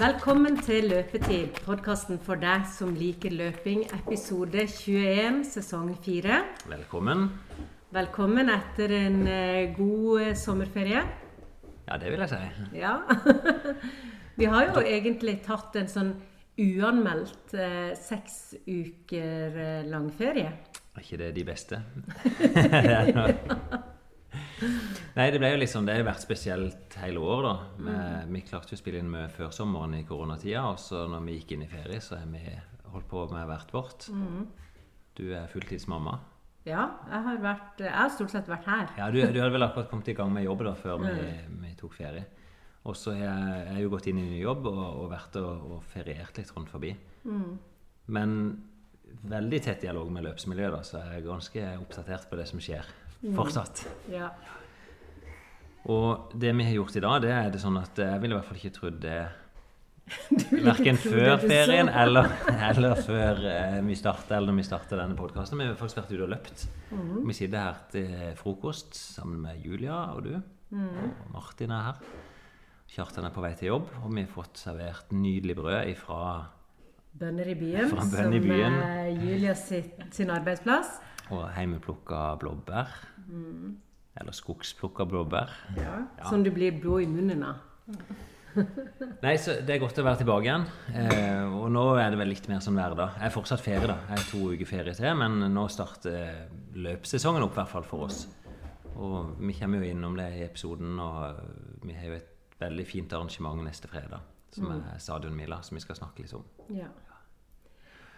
Velkommen til Løpetid, podkasten for deg som liker løping, episode 21, sesong 4. Velkommen. Velkommen etter en eh, god eh, sommerferie. Ja, det vil jeg si. Ja. Vi har jo egentlig tatt en sånn uanmeldt eh, seks uker eh, lang ferie. Er ikke det de beste? Nei, det ble jo liksom, det har vært spesielt hele året. da. Vi, vi klarte jo å spille inn mye før sommeren i koronatida, og så når vi gikk inn i ferie, så har vi holdt på med hvert vårt. Du er fulltidsmamma. Ja, jeg har, vært, jeg har stort sett vært her. Ja, du, du hadde vel akkurat kommet i gang med jobb da, før vi, vi tok ferie. Og så har jeg, jeg har jo gått inn i ny jobb og, og vært og, og feriert litt rundt forbi. Men veldig tett dialog med løpsmiljøet, da, så jeg er ganske oppdatert på det som skjer fortsatt. Ja. Og det vi har gjort i dag, det er det sånn at jeg ville i hvert fall ikke trodd det Verken før ferien eller, eller før eh, vi starter, eller når vi starter denne podkasten. Vi har faktisk vært ute og løpt. Mm. Vi sitter her til frokost sammen med Julia og du. Mm. Og Martin er her. Kjartan er på vei til jobb, og vi har fått servert nydelig brød ifra Bønner i byen, Fra Bønn i som byen. er Julia sitt, sin arbeidsplass. og hjemmeplukka blåbær. Mhm. Eller skogsplukka blåbær. Ja. Som du blir blå i munnen av. Nei, så Det er godt å være tilbake igjen. Eh, og nå er det vel litt mer sånn hverdag. Jeg er fortsatt ferie, da. Jeg er to uker ferie til, men nå starter løpssesongen opp, i hvert fall for oss. Og vi kommer jo innom det i episoden, og vi har jo et veldig fint arrangement neste fredag. Som er Stadionmila, som vi skal snakke litt om. Ja.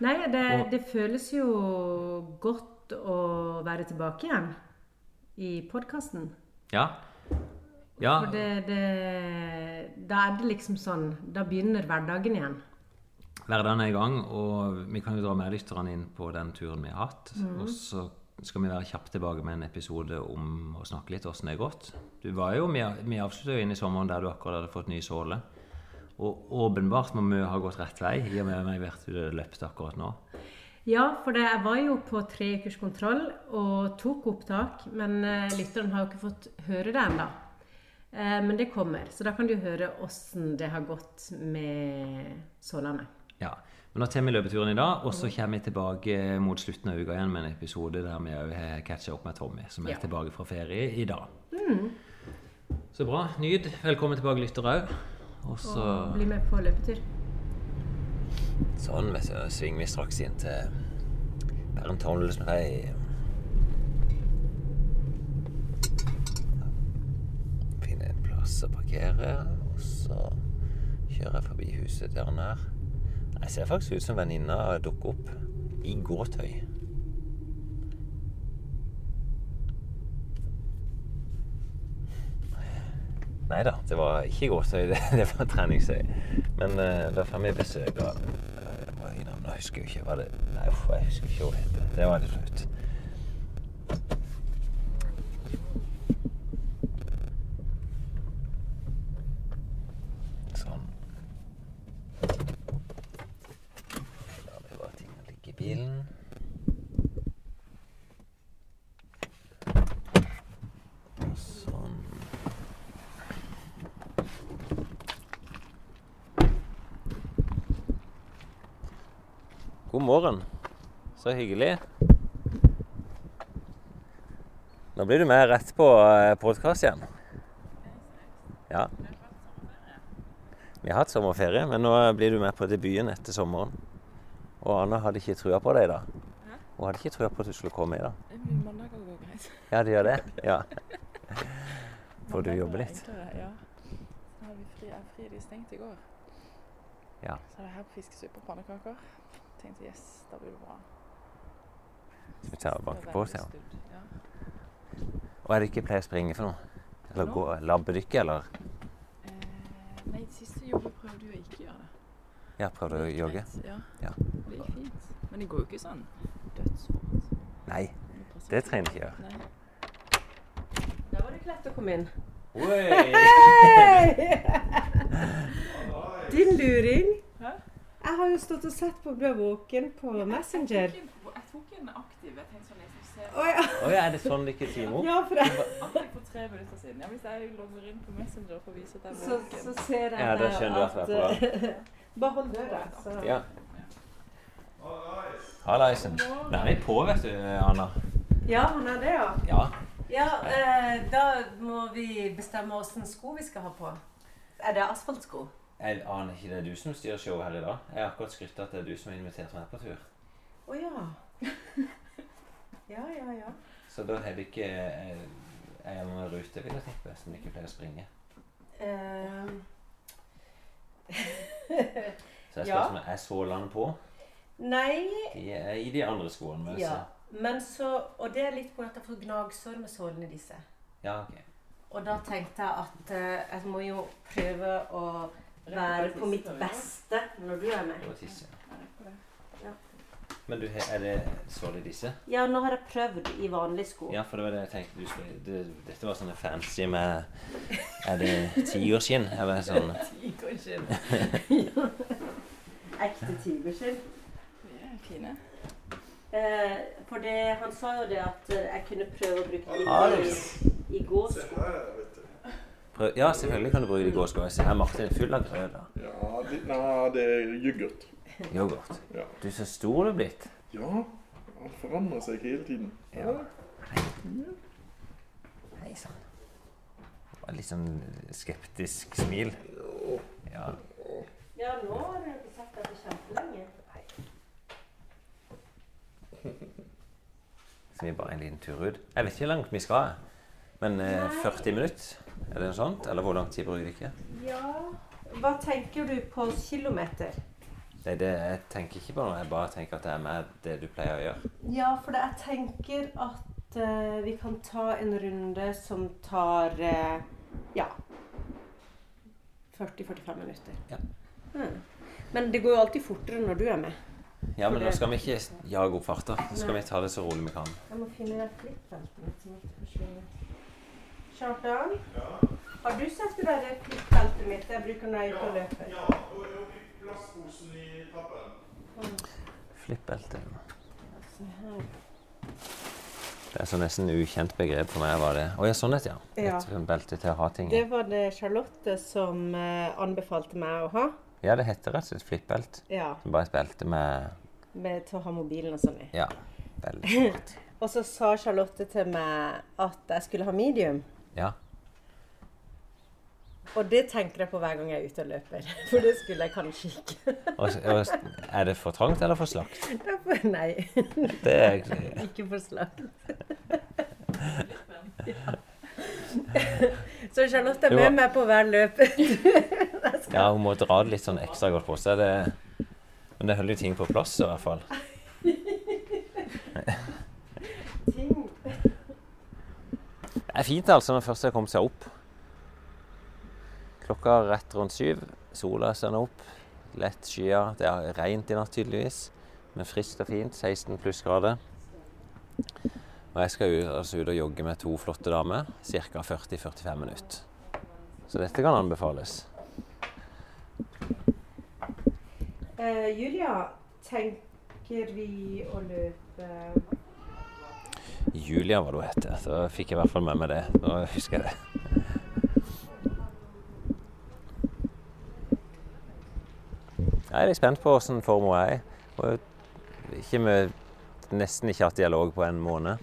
Nei, det, Og- det føles jo godt å være tilbake igjen i podkasten. Ja. ja. For det, det Da er det liksom sånn Da begynner hverdagen igjen. Hverdagen er i gang, og vi kan jo dra med lytterne inn på den turen vi har hatt. Og så skal vi være kjapt tilbake med en episode om å snakke litt åssen det er gått. Du var jo, Vi, vi avslutta jo inn i sommeren der du akkurat hadde fått ny såle. Og åpenbart må vi ha gått rett vei, i og med at vi har løpt akkurat nå. Ja, for det, jeg var jo på tre ukers kontroll og tok opptak, men eh, lytteren har jo ikke fått høre det ennå. Eh, men det kommer, så da kan du høre åssen det har gått med Sørlandet. Ja, men da tar vi løpeturen i dag, og så kommer vi tilbake mot slutten av uka igjen med en episode der vi òg har catcha opp med Tommy, som er Ja. tilbake fra ferie i dag. Så bra. Nyd. Velkommen tilbake, lyttere òg. Og så Og bli med på løpetur. Sånn, vi. Svinger vi straks inn til Bernt Holmesen vei. Finner en plass å parkere, og så kjører jeg forbi huset der den er. Jeg ser faktisk ut som venninna dukker opp i gåtøy. Nei da, det var ikke gåtøy, det, det var treningsøy. Men uh, da får vi besøk av hva er navnet? Jeg husker jo ikke hva det Nei, jeg husker ikke hva det heter. Det var litt flaut. Sånn. Da har vi bare tingene ligge i bilen. Sånn. God morgen. Så hyggelig. Nå blir du med rett på podkast igjen. Ja. Vi har hatt sommerferie, men nå blir du med på debuten etter sommeren. Og Anna hadde ikke trua på deg da. Hun hadde ikke trua på at du skulle komme i dag. Mandager går greit. Ja, det gjør det? Ja. Får du jobbe litt? Ja. Så har vi fri, er fri, de stengte i går. Ja. Så er det her på fiskesuppe og pannekaker. Tenkte yes, da blir det bra. Vi tar og Det banke er på, veldig sier hun. Ja. Og er det ikke pleier å springe for noe? Eller gå labbedykke, eller? Eh, nei, siste jobb prøvde jo å ikke gjøre det. Ja, prøvde å jogge? Ja. Ja. Det gikk fint. Men det går jo ikke sånn dødsfort. Nei. Det trenger du ikke gjøre. Da var det klart å komme inn. Oi! Din luring. Hæ? Jeg har jo stått og sett på Blå våken på Messenger. Tok en aktiv. Jeg tenkte sånn, jeg skal se Å ja. Å ja, er det sånn det ikke er time opp? ja, for jeg, aktiv for tre minutter siden. Ja, hvis jeg logger inn på Messenger for å vise at jeg er så, våken. så ser jeg Ja, da der skjønner du at det er eh, Bare hold døra, så Ja. Hallaisen. Nå er vi på, vet du, Anna. Ja, han er det, ja. Ja. Ja, eh, da må vi bestemme åssen sko vi skal ha på. Er det asfaltsko? Jeg aner ikke det er du som styrer showet her i dag. Jeg har akkurat skrytt at det er du som har invitert meg på tur. Å ja. Ja, ja, ja. Så da har det ikke eh, Jeg annen rute, vil jeg tippe, som ikke pleier å springe. Uh, Så jeg Ja. spør om er sålene på. nei De er i de andre skoene. Men Ja. så Men så Og det er litt på at jeg får gnagsår med sålene disse. Ja, ok. Og da tenkte jeg at uh, jeg må jo prøve å være på mitt beste når du er med. Det var tisse. Jeg rekker det. Men du, er det sål i disse? Ja, nå har jeg prøvd i vanlige sko. Ja, for det var det jeg tenkte du skulle det, Dette var sånne fancy med Er det tigerskinn? Eller sånn Tigerskinn. Ekte tigerskinn. Er fine. Eh, for det, han sa jo det at eh, jeg kunne prøve å bruke det i, i gåsko. Ja, selvfølgelig kan du bruke det i gåsko. Se her, Martin er full av grøt. Ja, det, nei, det er yoghurt. Yoghurt. Ja. Du er så stor du er blitt. Ja, han forandrer seg hele tiden. Ja. Hei sann. Det var Litt sånn skeptisk smil. Ja. Ja, nå har du ikke deg på kjempelenge. Skal vi bare en liten tur ut. Jeg vet ikke hvor langt vi skal. Men eh, 40 minutter? Er det noe sånt? Eller hvor lang tid bruker det ikke? Ja Hva tenker du på kilometer? Det er det jeg tenker ikke på nå. Jeg bare tenker at det er med det du pleier å gjøre. Ja, for det, jeg tenker at uh, vi kan ta en runde som tar uh, ja 40-45 minutter. Ja. Mm. Men det går jo alltid fortere når du er med. Ja, men nå skal vi ikke jage opp farta. Nå skal Nei. vi ta det så rolig vi kan. Jeg må finne den flippbelten mitt som ikke forsvinner. Kjartan, har du sett det der klippfeltet mitt jeg bruker når jeg er ute og løper? Ja, plastposen i trappen. Flippbelte. Det er så nesten ukjent begrep for meg. var det. Å ja, sånn et, ja. Ja. Et belte til å ha ting i. Det var det Charlotte som uh, anbefalte meg å ha. Ja, det heter rett og slett flippbelt. Ja, Bare et belte med med, til å ha mobilen og sånn i. Ja, veldig smart. Og så sa Charlotte til meg at jeg skulle ha medium. Ja. Og det tenker jeg på hver gang jeg er ute og løper. For det skulle jeg kanskje ikke. Og, og, er det for trangt eller for slakt? Derfor, nei, Det er, ikke for slakt. Så Charlotte er med meg på hver løp. ja, hun må dra det litt sånn ekstra godt på seg. Det, men det holder jo ting på plass i hvert fall. Det er fint altså når først har kommet seg opp. Klokka er rett rundt syv. Sola sender opp. Lett skyer. Det er rent i natt tydeligvis, men friskt og fint. 16 plussgrader. Og jeg skal ut, altså ut og jogge med to flotte damer. Ca. 40-45 minutter. Så dette kan anbefales. Uh, Julia, tenker vi å løpe Julia hva du heter. het. Så fikk jeg i hvert fall med meg det. Nå husker jeg det. Jeg er litt spent på hvordan form hun er har ikke nesten ikke hatt dialog på en måned.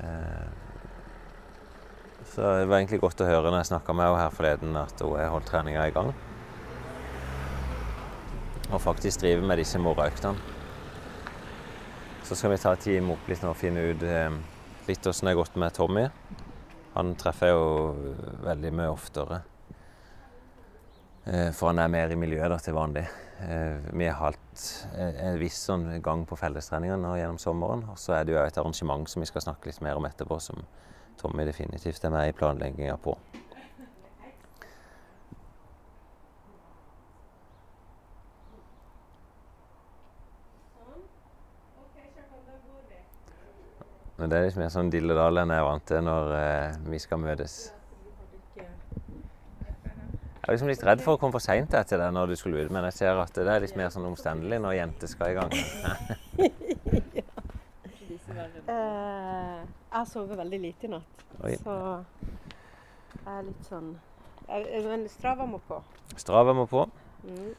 Eh, Så det var egentlig godt å høre når jeg snakka med henne her forleden, at hun har holdt treninga i gang. Og faktisk driver med disse morgenøktene. Så skal vi ta et time opp litt nå og finne ut eh, litt åssen det har gått med Tommy. Han treffer jeg jo veldig mye oftere. Eh, for han er mer i miljøet da, til vanlig. Eh, vi har hatt eh, en viss sånn gang på fellestreninger nå gjennom sommeren. Og så er det jo et arrangement som vi skal snakke litt mer om etterpå, som Tommy definitivt er med i planlegginga på. Men det er litt mer sånn dilledal enn jeg er vant til når vi skal møtes. Jeg var liksom litt redd for å komme for seint til deg når du skulle ut, men jeg ser at det er litt mer sånn omstendelig når jenter skal i gang. dessverre. Eh, jeg sover veldig lite i natt, Oi. så jeg er litt sånn jeg, Men Strava må på. Strava må på. Mm.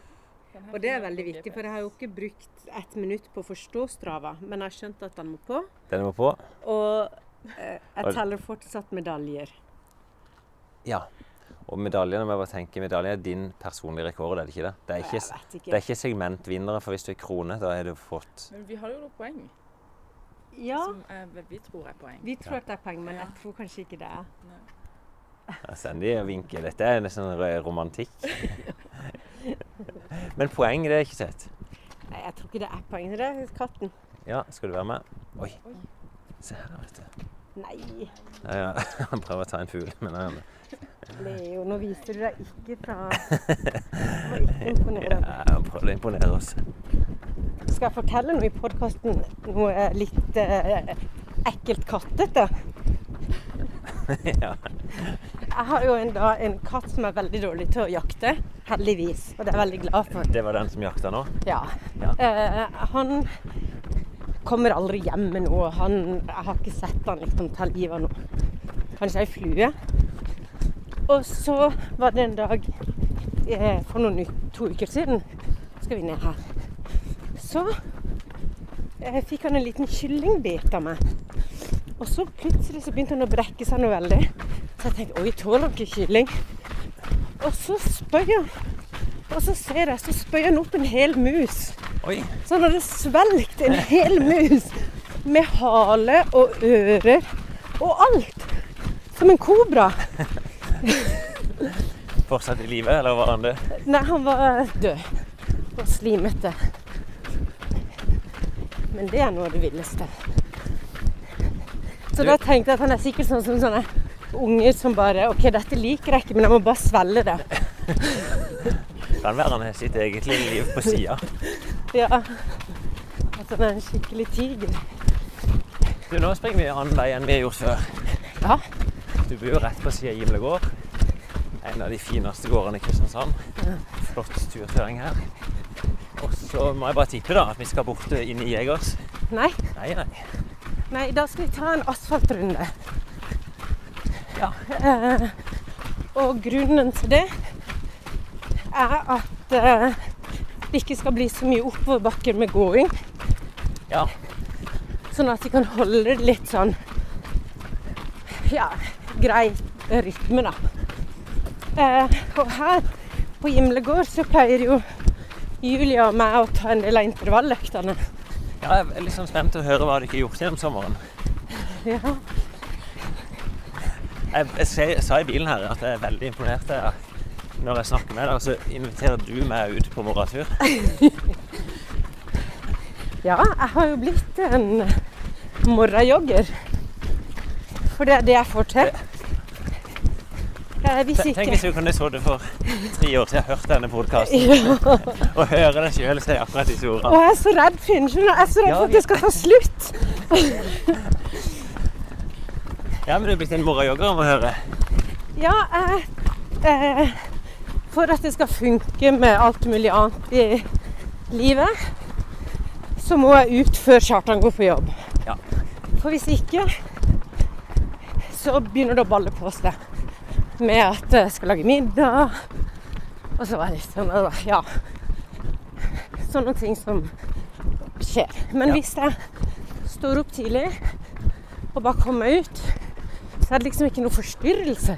Og det er veldig viktig, for jeg har jo ikke brukt ett minutt på å forstå Strava, men jeg har skjønt at den må på. Den må på. Og eh, jeg teller fortsatt medaljer. Ja. Og medaljene må jeg bare tenke, medaljen er din personlige rekord, er det ikke det? Det er ikke, ikke. det er ikke segmentvinnere, for hvis du er krone, da har du fått Men vi har jo noen poeng Ja, som er, vi tror er poeng. vi tror at det er poeng, men Ja. jeg tror kanskje ikke det er. Sandy og vinke. Dette er nesten romantikk. Men poeng, det er ikke sett. Nei, jeg tror ikke det er poeng. Det er katten. Ja, skal du være med? Oi. Se her, vet du. Nei, Ja, ja. Han prøver å ta en fugl, men han Leo, nå viser du deg ikke fra Det ikke imponere. ja, han å imponere oss. Skal jeg fortelle noe i podkasten? Noe litt eh, ekkelt kattete? ja. Jeg har jo en, da, en katt som er veldig dårlig til å jakte. Heldigvis. Og det er jeg veldig glad for. Det var den som jakta nå? Ja. Ja. Eh, han kommer aldri hjem med noe. Han, jeg har ikke sett han liksom ta livet av noe. Kanskje ei flue. Og så var det en dag eh, for noen to uker siden Skal vi ned her. Så eh, fikk han en liten kyllingbit av meg. Og så plutselig så begynte han å brekke seg noe veldig. Så jeg tenkte oi, tåler han ikke kylling? Og så spøy han. Og så ser jeg, så spøy han opp en hel mus. Oi. Så han hadde svelgt en hel mus med hale og ører og alt. Som en kobra. Fortsatt i live, eller var han død? Nei, han var død. Og slimete. Men det er noe av det villeste. Så Du- da tenkte jeg at han er sikkert sånn som sånne unger som bare OK, dette liker jeg ikke, men jeg må bare svelge det. Kan være han har sitt eget lille liv på sida. Ja. At han er en skikkelig tiger. Du, nå springer vi en annen vei enn vi har gjort før. Ja. Du bor jo rett på sida av Gimle gård. En av de fineste gårdene i Kristiansand. Flott turføring her. Og så må jeg bare tippe da, at vi skal bort inn i Jegers. Nei, Nei, nei. nei, da skal vi ta en asfaltrunde. Ja. Eh, og grunnen til det er at eh, det ikke skal bli så mye oppoverbakker med gåing. Ja. Sånn at de kan holde det litt sånn ja, grei rytme, da. Eh, og her på Gimle gård så pleier jo Julia og meg å ta en del av intervalløktene. ja jeg er sånn spent til å høre hva dere har gjort gjennom sommeren. Ja. Jeg, jeg, jeg, sa i bilen her at jeg er veldig imponert når jeg snakker med deg, så inviterer du meg ut på morgentur. ja, jeg har jo blitt en morgenjogger. For det er det jeg får til. Eh, hvis Tenk hvis du kunne så det for tre år siden, hørt denne podkasten ja. og høre deg sjøl si akkurat disse Og ordene. jeg er så redd, Finn. Jeg er så redd for at det skal ta slutt. Ja, men du er blitt en morajogger, om å høre. Ja, jeg, eh, for at det skal funke med alt mulig annet i livet, så må jeg ut før Kjartan går på jobb. Ja. For hvis ikke, så begynner det å balle på seg med at jeg skal lage middag. Og så var det sånn, ja Sånne ting som skjer. Men Ja. hvis jeg står opp tidlig og bare kommer ut, så er det liksom ikke noe forstyrrelser.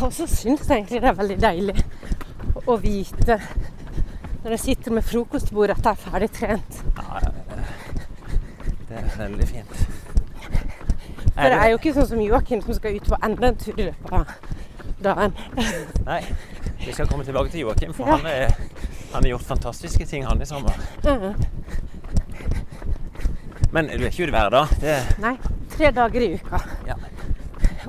Og så syns jeg egentlig det er veldig deilig å vite når jeg sitter med frokostbordet at jeg er ferdig trent. Ja. det er veldig fint. For det er jo ikke sånn som Joakim som skal ut på enda en tur i løpet av dagen. Nei, vi skal komme tilbake til Joakim, for Ja. han, er, han har gjort fantastiske ting han i sommer. Mm. Men du er ikke ute hver dag. Det, Nei, tre dager i uka. Ja.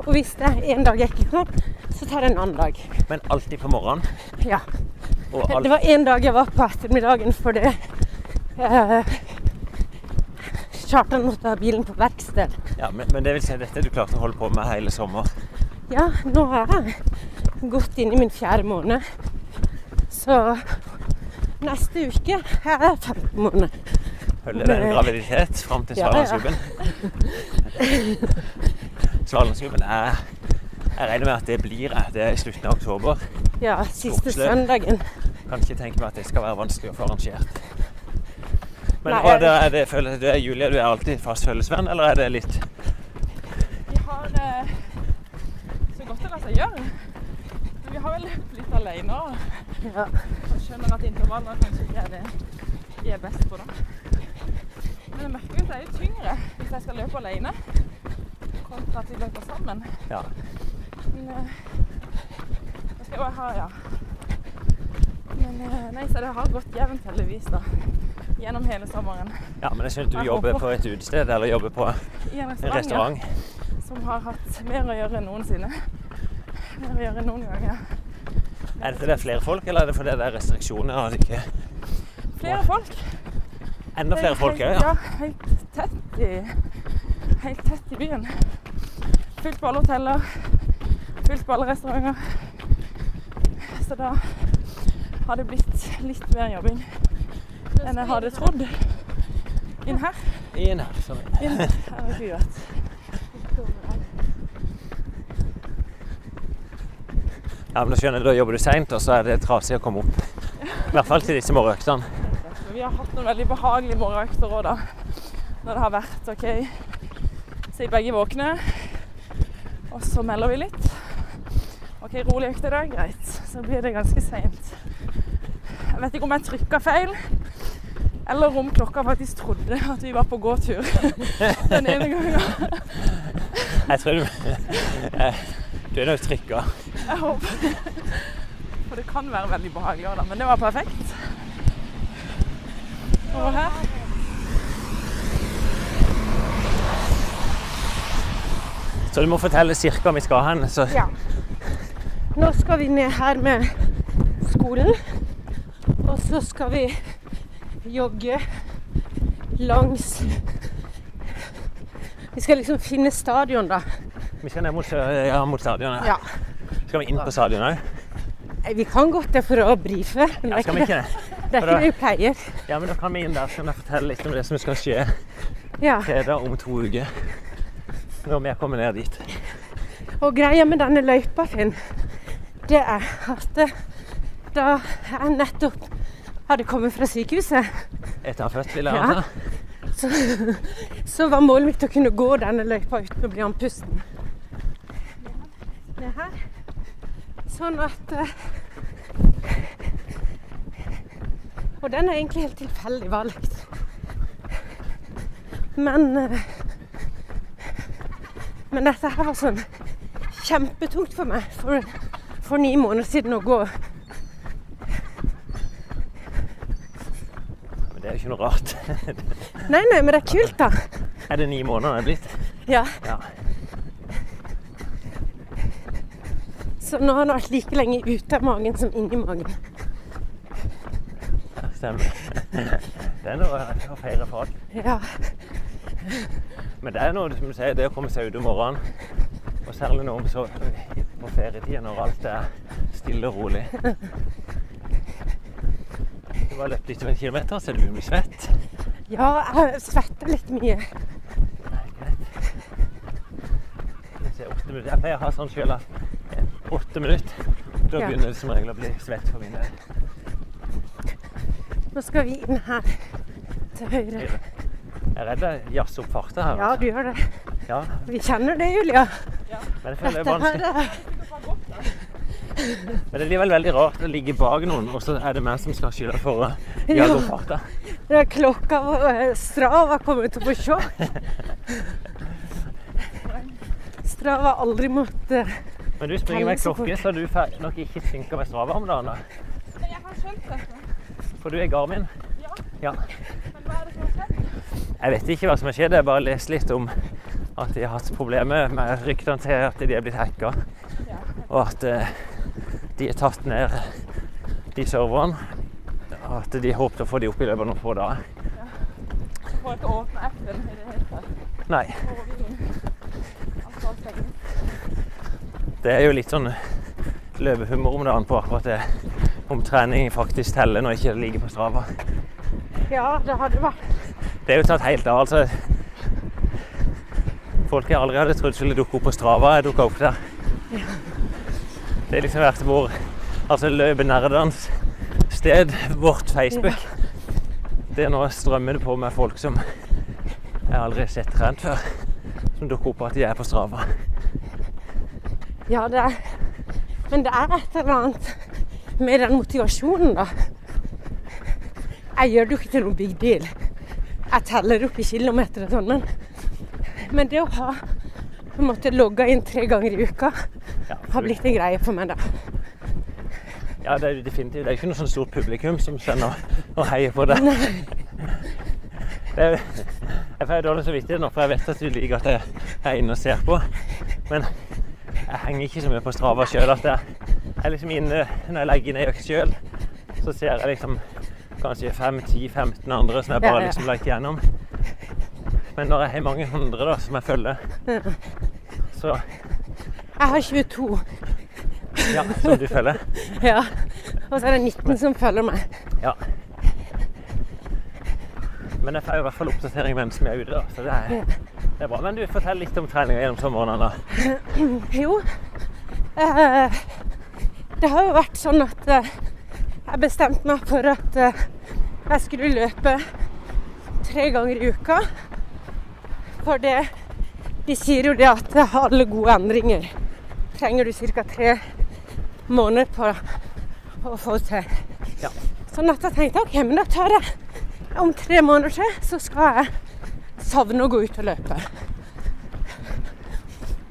Og hvis det er en dag jeg ikke kan, så tar jeg en annen dag. men alltid på morgenen. Ja. Alt, Det var en dag jeg var på ettermiddagen fordi eh, Kjartan måtte ha bilen på verksted. ja, men, men det vil si dette du klarte å holde på med hele sommer. Ja, nå er jeg godt inn i min fjerde måned. Så neste uke er jeg femte måned. Følger det en graviditet fram til Ja, ja. Svalandsgubben? Svalandsgubben er Jeg regner med at det blir. Det er i slutten av oktober. Ja, siste Skogsløp. søndagen. Kan ikke tenke meg at det skal være vanskelig å få arrangert. Men Nei, er det, er det, føler du er Julia, du er alltid fast følgesvenn, eller er det litt Vi har eh, så godt det lar seg gjøre. Men vi har vel løpt litt alene òg. Ja. og skjønner at intervaller kanskje ikke er det vi er best på da. Men jeg merker jo at det er jo tyngre hvis jeg skal løpe alene kontra at vi løper sammen. Ja. Men eh, da skal jeg jo ha, ja. Men eh, nei, så det har gått jevnt heldigvis da. Gjennom hele sommeren. ja, men jeg skjønner at du jobber på et utested eller jobber på en en restaurant, ja, restaurant. som har hatt mer å gjøre enn noensinne. Mer å gjøre enn noen ganger. Er det fordi det er flere folk, eller er det fordi det er restriksjoner? Det ikke Flere folk. Enda flere folk òg, ja. ja. Helt tett i, helt tett i byen. Fylt på alle hoteller. Fylt på alle restauranter. Så da har det blitt litt mer jobbing enn jeg hadde trodd. Inn her. Inn her. Sånn. Inn. Herregud. Ja, men da skjønner jeg, da jobber du seint, og så er det trasig å komme opp. I hvert fall til disse morgenøktene. Vi har hatt noen veldig behagelige morgenøkter òg, da. Når det har vært OK, Så er begge våkne, og så melder vi litt. OK, rolig økt i dag, greit. Så blir det ganske seint. Jeg vet ikke om jeg trykka feil, eller om klokka faktisk trodde at vi var på gåtur den ene gangen. Jeg tror du Du er nok trykka. Jeg håper For det kan være veldig behagelig òg, da. Men det var perfekt. Over her. Så du må fortelle cirka om vi skal hen. Så Ja. Nå skal vi ned her med skolen. Og så skal vi jogge langs Vi skal liksom finne stadion, da. vi skal ned mot, ja, mot stadion. Ja. Skal vi inn på stadion òg? Vi kan godt det for å brife, men Ja, skal vi ikke det, det? er ikke det vi pleier. Ja, men da kan vi inn der, jeg fortelle litt om det som skal skje Ja. fredag om to uker. Når vi kommer ned dit. Og greia med denne løypa, Finn, det er at da er nettopp hadde kommet fra sykehuset, Etter å ha født, vil jeg Ja. anta. så, så var målet mitt å kunne gå denne løypa uten å bli andpusten. Ned her. Sånn at eh, Og den er egentlig helt tilfeldig valgt. Men eh, Men dette her var sånn kjempetungt for meg for, for ni måneder siden å gå. Men det er jo ikke noe rart. Nei, nei, men det er kult, da. Er det ni måneder det er blitt? Ja. Ja. Så nå har han vært like lenge ute av magen som inni magen. Stemmer. Det er noe å feire for alt. Ja. Men det er noe som du sier, det å komme seg ut om morgenen, og særlig nå så på ferietida når alt er stille og rolig. Du har løpt litt over en kilometer, så du blir svett. ja, jeg svetter litt mye. Jeg greit. Jeg pleier å ha sånn sjøl at åtte minutter, da Ja. begynner det som regel å bli svett for min del. Nå skal vi inn her til høyre. Jeg er redd jeg jazzer opp farta her. Ja, du gjør det. Ja, Vi kjenner det, Julia. Ja. men jeg føler det er vanskelig. Men det er likevel veldig rart å ligge bak noen, og så er det meg som skal ha skylda for å gjøre jage opp farta. det er klokka og eh, Strava kommer til å få sjokk. Strava har aldri måttet Men du springer med klokke, så du får nok ikke synke med Strava om dagen. da. Jeg har skjønt dette. For du er Garmin. Ja. ja. Men hva er det som har skjedd? Jeg vet ikke hva som har skjedd, jeg bare lest litt om at de har hatt problemer med ryktene til at de er blitt hacka, Ja. og at eh, de har tatt ned de serverne. At de håpet å få de opp i løpet av noen få dager. Får ikke åpne appen i det hele tatt. Nei. Det er jo litt sånn løvehumor om dagen på akkurat det. Om trening faktisk teller når ikke det ligger på Strava. Ja, det hadde vært det er jo tatt helt av. altså. Folk jeg aldri hadde trodd skulle dukke opp på Strava, jeg dukka opp der. Det har liksom vært vår altså løpenerdenes sted, vårt Facebook. Det er nå strømmer det på med folk som jeg aldri har sett trent før. Som dukker opp at de er på Strava. Ja, det er Men det er et eller annet med den motivasjonen, da. Jeg gjør det jo ikke til noen big deal. Jeg teller opp i kilometer og sånn, men, men det å ha på en måte logga inn tre ganger i uka Ja, har blitt en greie for meg, da. ja, det er jo definitivt. Det er ikke noe sånn stort publikum som sender og heier på det. det er, jeg får dårlig samvittighet nå, for jeg vet at du liker at jeg er inne og ser på. Men jeg henger ikke så mye på Strava sjøl at jeg jeg er liksom inne når jeg legger ned økt sjøl. Så ser jeg liksom kanskje 5-10-15 andre som jeg bare liksom liker gjennom. Men når jeg har mange hundre da, som jeg følger, så Jeg har 22, ja, som du følger. ja. Og så er det 19 som følger meg. Ja. Men jeg får i hvert fall oppdatering mens vi er ute, da. Så det er, det er bra. Men du, fortell litt om treninga gjennom sommeren, Anna. Jo. Eh, det har jo vært sånn at eh, jeg bestemte meg for at eh, jeg skulle løpe tre ganger i uka. For det De sier jo det at alle gode endringer trenger du ca. tre måneder på å få til. Ja. Sånn at jeg tenkte OK, men da tar jeg om tre måneder til, så skal jeg savne å gå ut og løpe.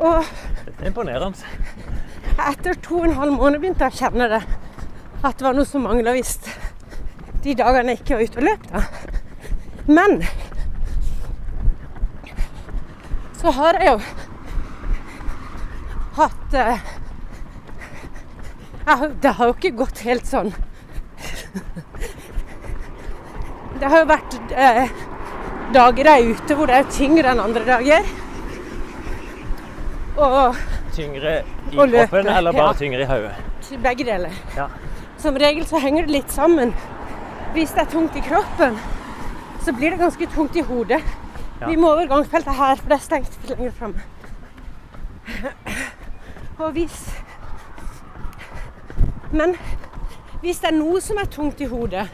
Og er imponerende. etter to og en halv måned begynte jeg å kjenne det. At det var noe som mangla hvis de dagene jeg ikke var ute og løp. da. Men så har jeg jo hatt eh, jeg, Det har jo ikke gått helt sånn. Det har jo vært eh, dager jeg er ute hvor det er tyngre enn andre dager. Og Tyngre i Og løpe, kroppen eller bare ja. tyngre i hodet? begge deler. Ja. Som regel så henger det litt sammen. Hvis det er tungt i kroppen, så blir det ganske tungt i hodet. Ja. Vi må over gangfeltet her, for det er stengt lenger framme. Og hvis Men hvis det er noe som er tungt i hodet,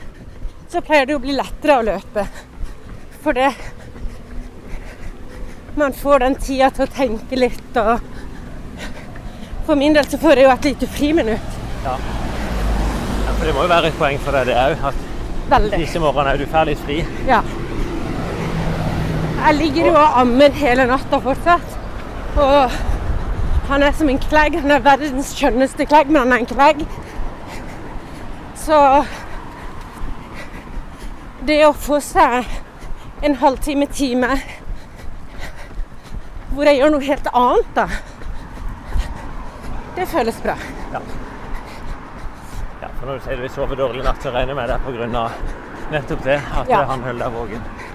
så pleier det å bli lettere å løpe. For det Man får den tida til å tenke litt og For min del så får jeg jo et lite friminutt. Ja, for det må jo være et poeng for deg det òg, at Veldig. disse morgenene er du får litt fri. Ja. Jeg ligger jo og ammer hele natta fortsatt. Og han er som en klegg. Han er verdens skjønneste klegg, men han er en klegg. Så det å få seg en halvtime, time hvor jeg gjør noe helt annet, da, det føles bra. Ja, for når du sier du sover dårlig natt, så regner jeg med det pga. nettopp det, at Ja. han holder deg våken.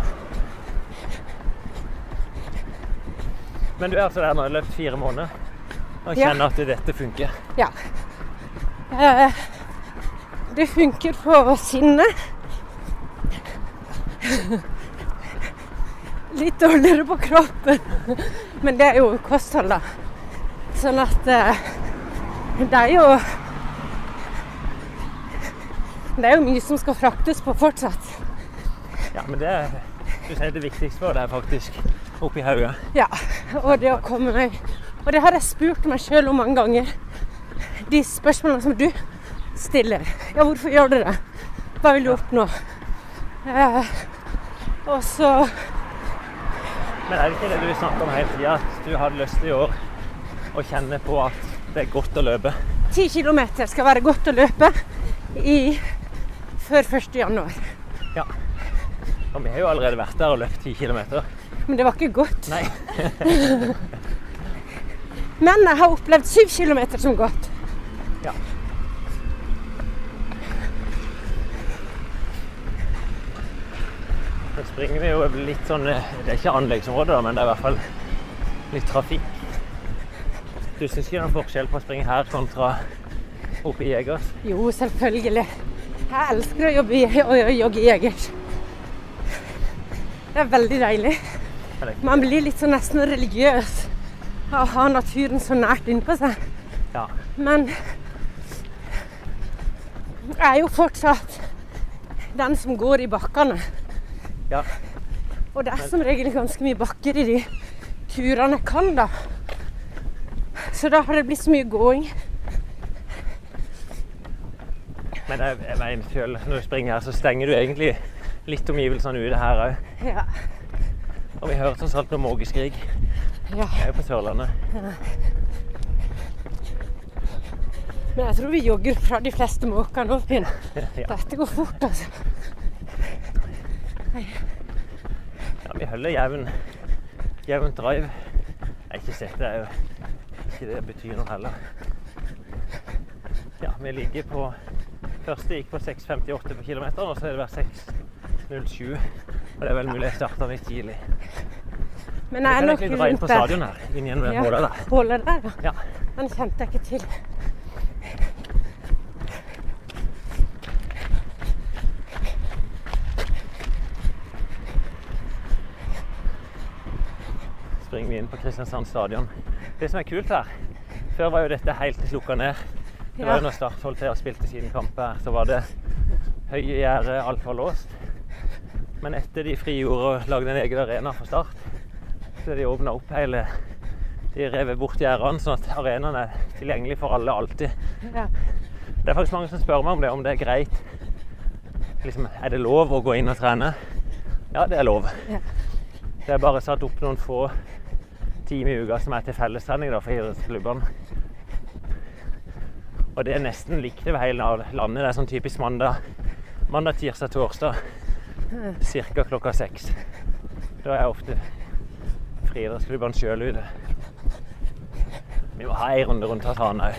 Men du er altså der nå i løpet fire måneder og Ja. kjenner at dette funker. Ja. Eh, det funker på sinnet. Litt dårligere på kroppen, men det er jo kosthold, da. Sånn at eh, det er jo Det er jo mye som skal fraktes på fortsatt. Ja, men det er, du sier det viktigste for deg er faktisk oppi hodet. Ja, og det å komme meg Og det har jeg spurt meg sjøl om mange ganger. De spørsmålene som du stiller. Ja, hvorfor gjør du det? Hva vil du oppnå? Eh, og så Men er det ikke det du snakker om hele tida, at du hadde lyst til i år å kjenne på at det er godt å løpe? ti kilometer skal være godt å løpe i før 1. januar. Ja. Og vi har jo allerede vært der og løpt 10 kilometer. Men det var ikke godt. Nei. Men jeg har opplevd 7 kilometer som godt. Ja. Nå springer vi jo litt sånn eh, Det er ikke anleggsområde, men det er i hvert fall litt trafikk. Du syns ikke det er noen forskjell på å springe her kontra oppe i Jegers? Jo, selvfølgelig. Jeg elsker å jobbe i, å jogge i Jegers. Det er veldig deilig. Man blir litt sånn nesten religiøs av å ha naturen så nært innpå seg. Ja. Men jeg er jo fortsatt den som går i bakkene. ja. Og det er som regel ganske mye bakker i de turene jeg kan, da. Så da har det blitt så mye gåing. Men jeg, jeg mener selv, når du springer her, så stenger du egentlig litt omgivelsene ute her òg. Ja. Og vi hører tross alt noe mågeskrik. ja. Jeg er jo på Sørlandet. Men jeg tror vi jogger fra de fleste måker nå, Finn. Ja. Dette går fort, altså. Ja, vi holder jevn, jevn drive. Jeg har ikke sett det, er jo ikke det betyr noe heller. Ja, vi ligger på Første gikk på 6,58 på kilometeren, og så er det vært 6,07. Og det er vel mulig jeg starta litt tidlig. Men jeg er nok rundt dra inn på stadion her, inn igjen ved Ja, målet der. Hålet der, ja. Ja. Den kjente jeg ikke til. springer vi inn på Kristiansand stadion. Det som er kult her Før var jo dette helt slukka ned. Det var jo når Start holdt til og spilte sine kamper her, så var det høye gjerder, alt var låst. Men etter de frigjorde og lagde en egen arena for Start, så de åpna opp hele De rev bort gjerdene, sånn at arenaen er tilgjengelig for alle alltid. Ja. Det er faktisk mange som spør meg om det, om det er greit. Liksom, er det lov å gå inn og trene? Ja, det er lov. Ja. Det er bare satt opp noen få timer i uka som er til fellestrening for idrettsklubbene. Og det er nesten likt over hele landet. Det er sånn typisk mandag, mandag tirsdag, torsdag. Ca. klokka seks. Da er ofte friidrettsklubbene sjøl ute. Vi må ha ei runde rundt Hatana òg.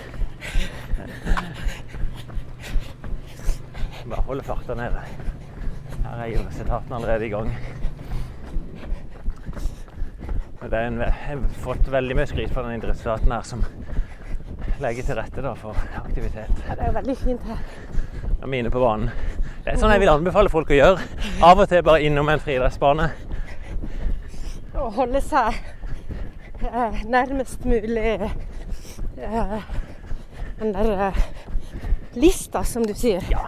Bare holde farta nede. Her er idrettsetaten allerede i gang. Det er en, jeg har fått veldig mye skryt fra den idrettsstaten her, som legger til rette da, for aktivitet. Det er veldig fint her. Det er mine på banen. Det er sånn jeg vil anbefale folk å gjøre. Av og til bare innom en friidrettsbane. Å holde seg eh, nærmest mulig eh, den der eh, lista, som du sier. Ja.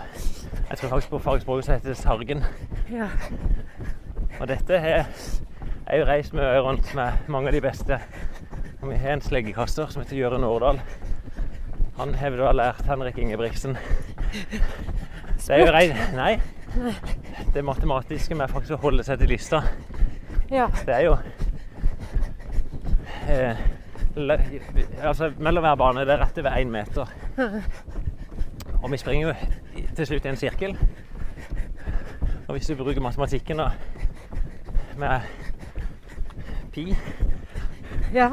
Jeg tror faktisk på fagspråket så heter det Sargen. Ja. Og dette har jeg jo reist mye rundt med mange av de beste. Og vi har en sleggekaster som heter Jørund Årdal. Han har da lært Henrik Ingebrigtsen. Det er jo rein... Nei. Det matematiske med faktisk å holde seg til lista, ja. det er jo eh, le- Altså mellom hver bane, det er rett over én meter. Og vi springer jo til slutt i en sirkel. Og hvis du bruker matematikken da med pi ja.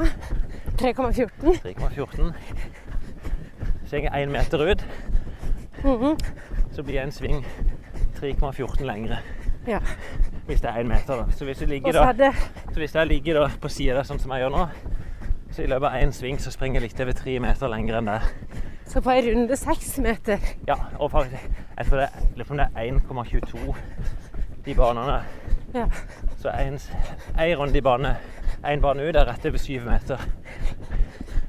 3,14. 3,14 svinger én meter ut, Mhm. Så blir en sving 3,14 lengre. Ja. Hvis det er én meter, da. Så hvis jeg ligger da det Så hvis jeg ligger da på sida der, sånn som jeg gjør nå, så i løpet av én sving så springer jeg litt over tre meter lenger enn der. så på ei runde seks meter. Ja, og Jeg tror det er, lurer på om det er 1,22 de banene. Ja. Så én runde i bane, én bane ut er rett over syv meter.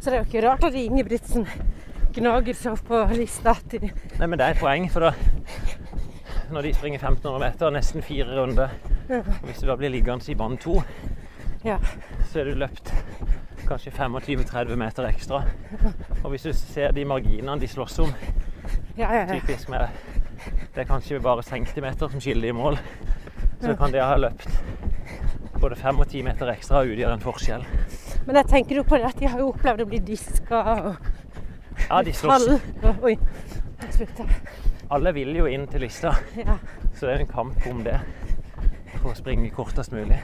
Så det er jo ikke rart at Ingebrigtsen gnager seg opp på lista til Nei, men det er et poeng, for da når de springer 1500 meter, nesten fire runder Ja. Hvis du da blir liggende i bane to, Ja. så er du løpt kanskje 25-30 meter ekstra. Og hvis du ser de marginene de slåss om, Ja, ja, ja. typisk med Det er kanskje bare centimeter som skiller i mål. Så kan de ha løpt både fem og ti meter ekstra og utgjøre en forskjell. Men jeg tenker jo på det at de har jo opplevd å bli diska og Ja, de slåss. Oi. Alle vil jo inn til lista, Ja. så det er en kamp om det. For å springe kortest mulig.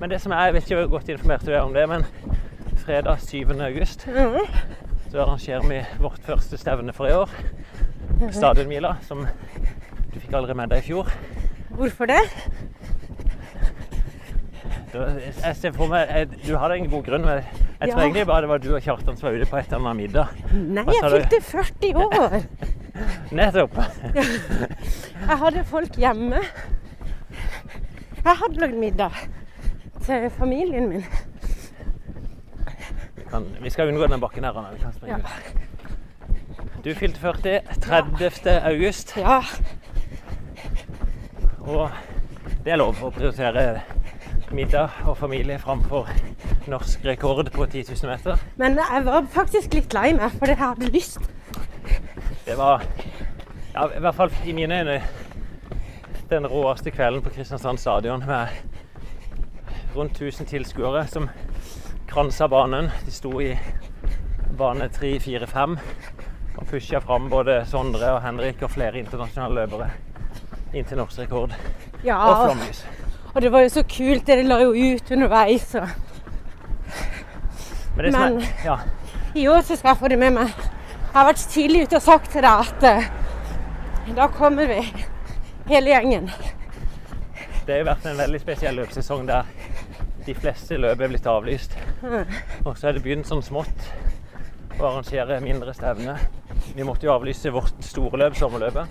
Men det som er, jeg vet ikke hvor godt informert du er om det, men fredag 7. august Mhm. så arrangerer vi vårt første stevne for i år. Stadionmila, som du fikk aldri med deg i fjor. Hvorfor det? Jeg ser for meg, Du hadde en god grunn. Men jeg tror Ja. egentlig bare det var du og Kjartan som var ute på et eller annet middag. Nei, jeg fylte 40 år. Nettopp. Jeg hadde folk hjemme. Jeg hadde lagd middag til familien min. Kan, vi skal unngå den bakken her, Anna. Vi kan springe. Du fylte 40 30. august, Ja. og det er lov å prioritere middag og familie framfor norsk rekord på 10 000 meter. Men jeg var faktisk litt lei meg, for jeg hadde lyst. Det var, ja, i hvert fall i mine øyne, den råeste kvelden på Kristiansand stadion med rundt 1000 tilskuere som kransa banen. De sto i bane 3, 4, 5 og pusha fram både Sondre og Henrik og flere internasjonale løpere inn til norsk rekord. Ja, Og flomlys. Og det var jo så kult. Dere la jo ut underveis. Og Men Men- er, ja, I år så skal jeg få det med meg. Jeg har vært tidlig ute og sagt til deg at uh, da kommer vi, hele gjengen. det har vært en veldig spesiell løpsesong der de fleste løp er blitt avlyst. Og så er det begynt sånn smått å arrangere mindre stevner. Vi måtte jo avlyse vårt store løp, sommerløpet.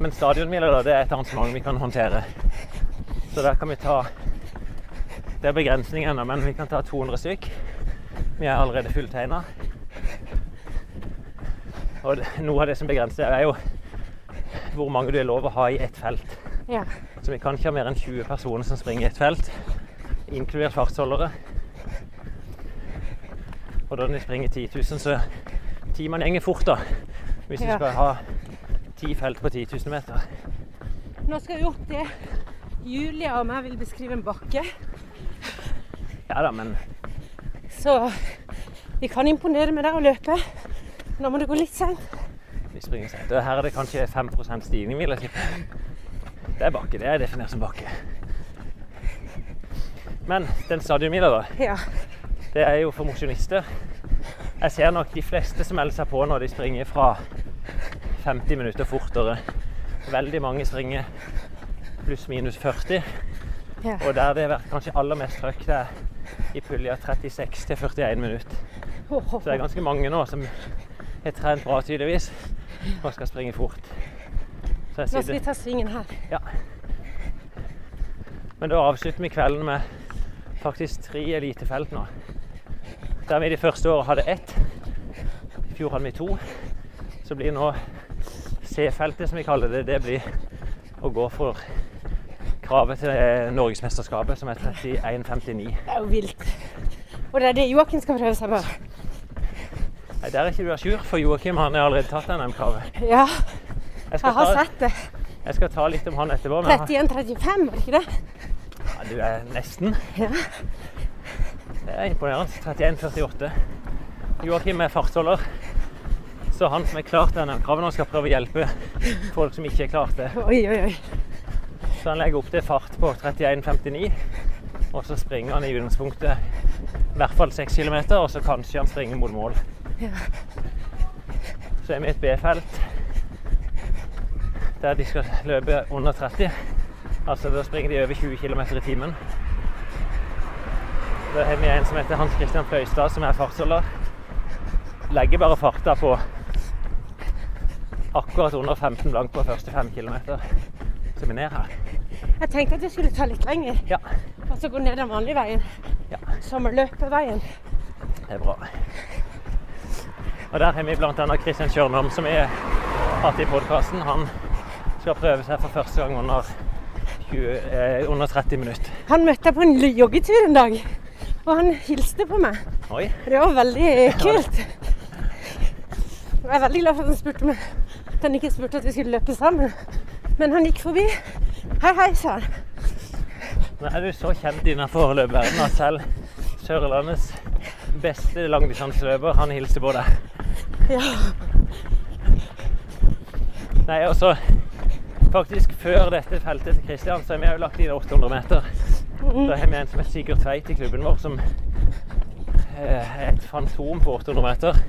Men stadionmila da, det er et arrangement vi kan håndtere. Så der kan vi ta Det er begrensning ennå, men vi kan ta 200 stykk. Vi er allerede fulltegna. Og noe av det som begrenser, er jo hvor mange du er lov å ha i ett felt. Ja. Så vi kan ikke ha mer enn 20 personer som springer i ett felt, inkludert fartsholdere. Og da de springer 10 000, så timene gjenger fort, da. Hvis du Ja. skal ha ti felt på 10 000 meter. Nå skal vi opp det Julia og meg vil beskrive en bakke. Ja da, men Så vi kan imponere med deg å løpe. Nå må det gå litt seint. vi springer sent. Her er det kanskje 5% stigning, vil jeg tippe. Det er bakke. Det er definert som bakke. Men den stadionmila, da. Ja. Det er jo for mosjonister. Jeg ser nok de fleste som melder seg på når de springer fra 50 minutter fortere. Veldig mange springer pluss-minus 40. ja. Og der det har vært kanskje aller mest trøkk, det er i pulja 36 til 41 minutter. Så det er ganske mange nå som har trent bra, tydeligvis, og skal springe fort. Nå skal vi ta svingen her. ja. Men da avslutter vi kvelden med faktisk tre elitefelt nå. Der vi de første årene hadde ett. I fjor hadde vi to. Så blir nå C-feltet, som vi kaller det, det blir å gå for kravet til eh, Norgesmesterskapet, som er 31,59. Det er jo vilt. Og det er det Joakim skal prøve seg på. Nei, Der er ikke du à jour, for Joakim han har allerede tatt NM-kravet. Ja, Jeg, jeg har ta- sett det. jeg skal ta litt om han etterpå. 31,35, var det ikke det? Ja, du er nesten. Ja. Det er imponerende. 31,48. Joakim er fartsholder. Så han som er klart denne kravet nå, skal prøve å hjelpe folk som ikke er klart det. Oi, oi, oi. Så han legger opp til fart på 31,59. Og så springer han i utgangspunktet i hvert fall 6 km, og så kanskje han springer mot mål. Ja. Så er vi i et B-felt der de skal løpe under 30. Altså da springer de over 20 km i timen. Da har vi en som heter Hans Christian Fløystad, som er fartsholder. Legger bare farta på akkurat under 15 blank på første 5 km. Så vi er ned her. Jeg tenkte at det skulle ta litt lenger, Ja, og så gå ned den vanlige veien. Ja. Sommerløpeveien. det er bra. Og der har vi bl.a. Kristian Kjørnholm, som vi har hatt i podkasten. Han skal prøve seg for første gang under, 20, eh, under 30 minutter. Han møtte jeg på en joggetur en dag, og han hilste på meg. Oi. Det var veldig kult. Jeg er veldig glad for at han spurte meg at han ikke spurte at vi skulle løpe sammen. Men han gikk forbi. Hei, hei, sa han. Nå er du så kjent innenfor løpeverdenen at selv Sørlandets beste langdistanseløper, han hilser på deg. Ja. Nei, og så faktisk før dette feltet til Kristian, så har vi jo lagt inn 800 meter. Da har vi en som er Sigurd Tveit i klubben vår, som eh, er et fantom på 800 meter.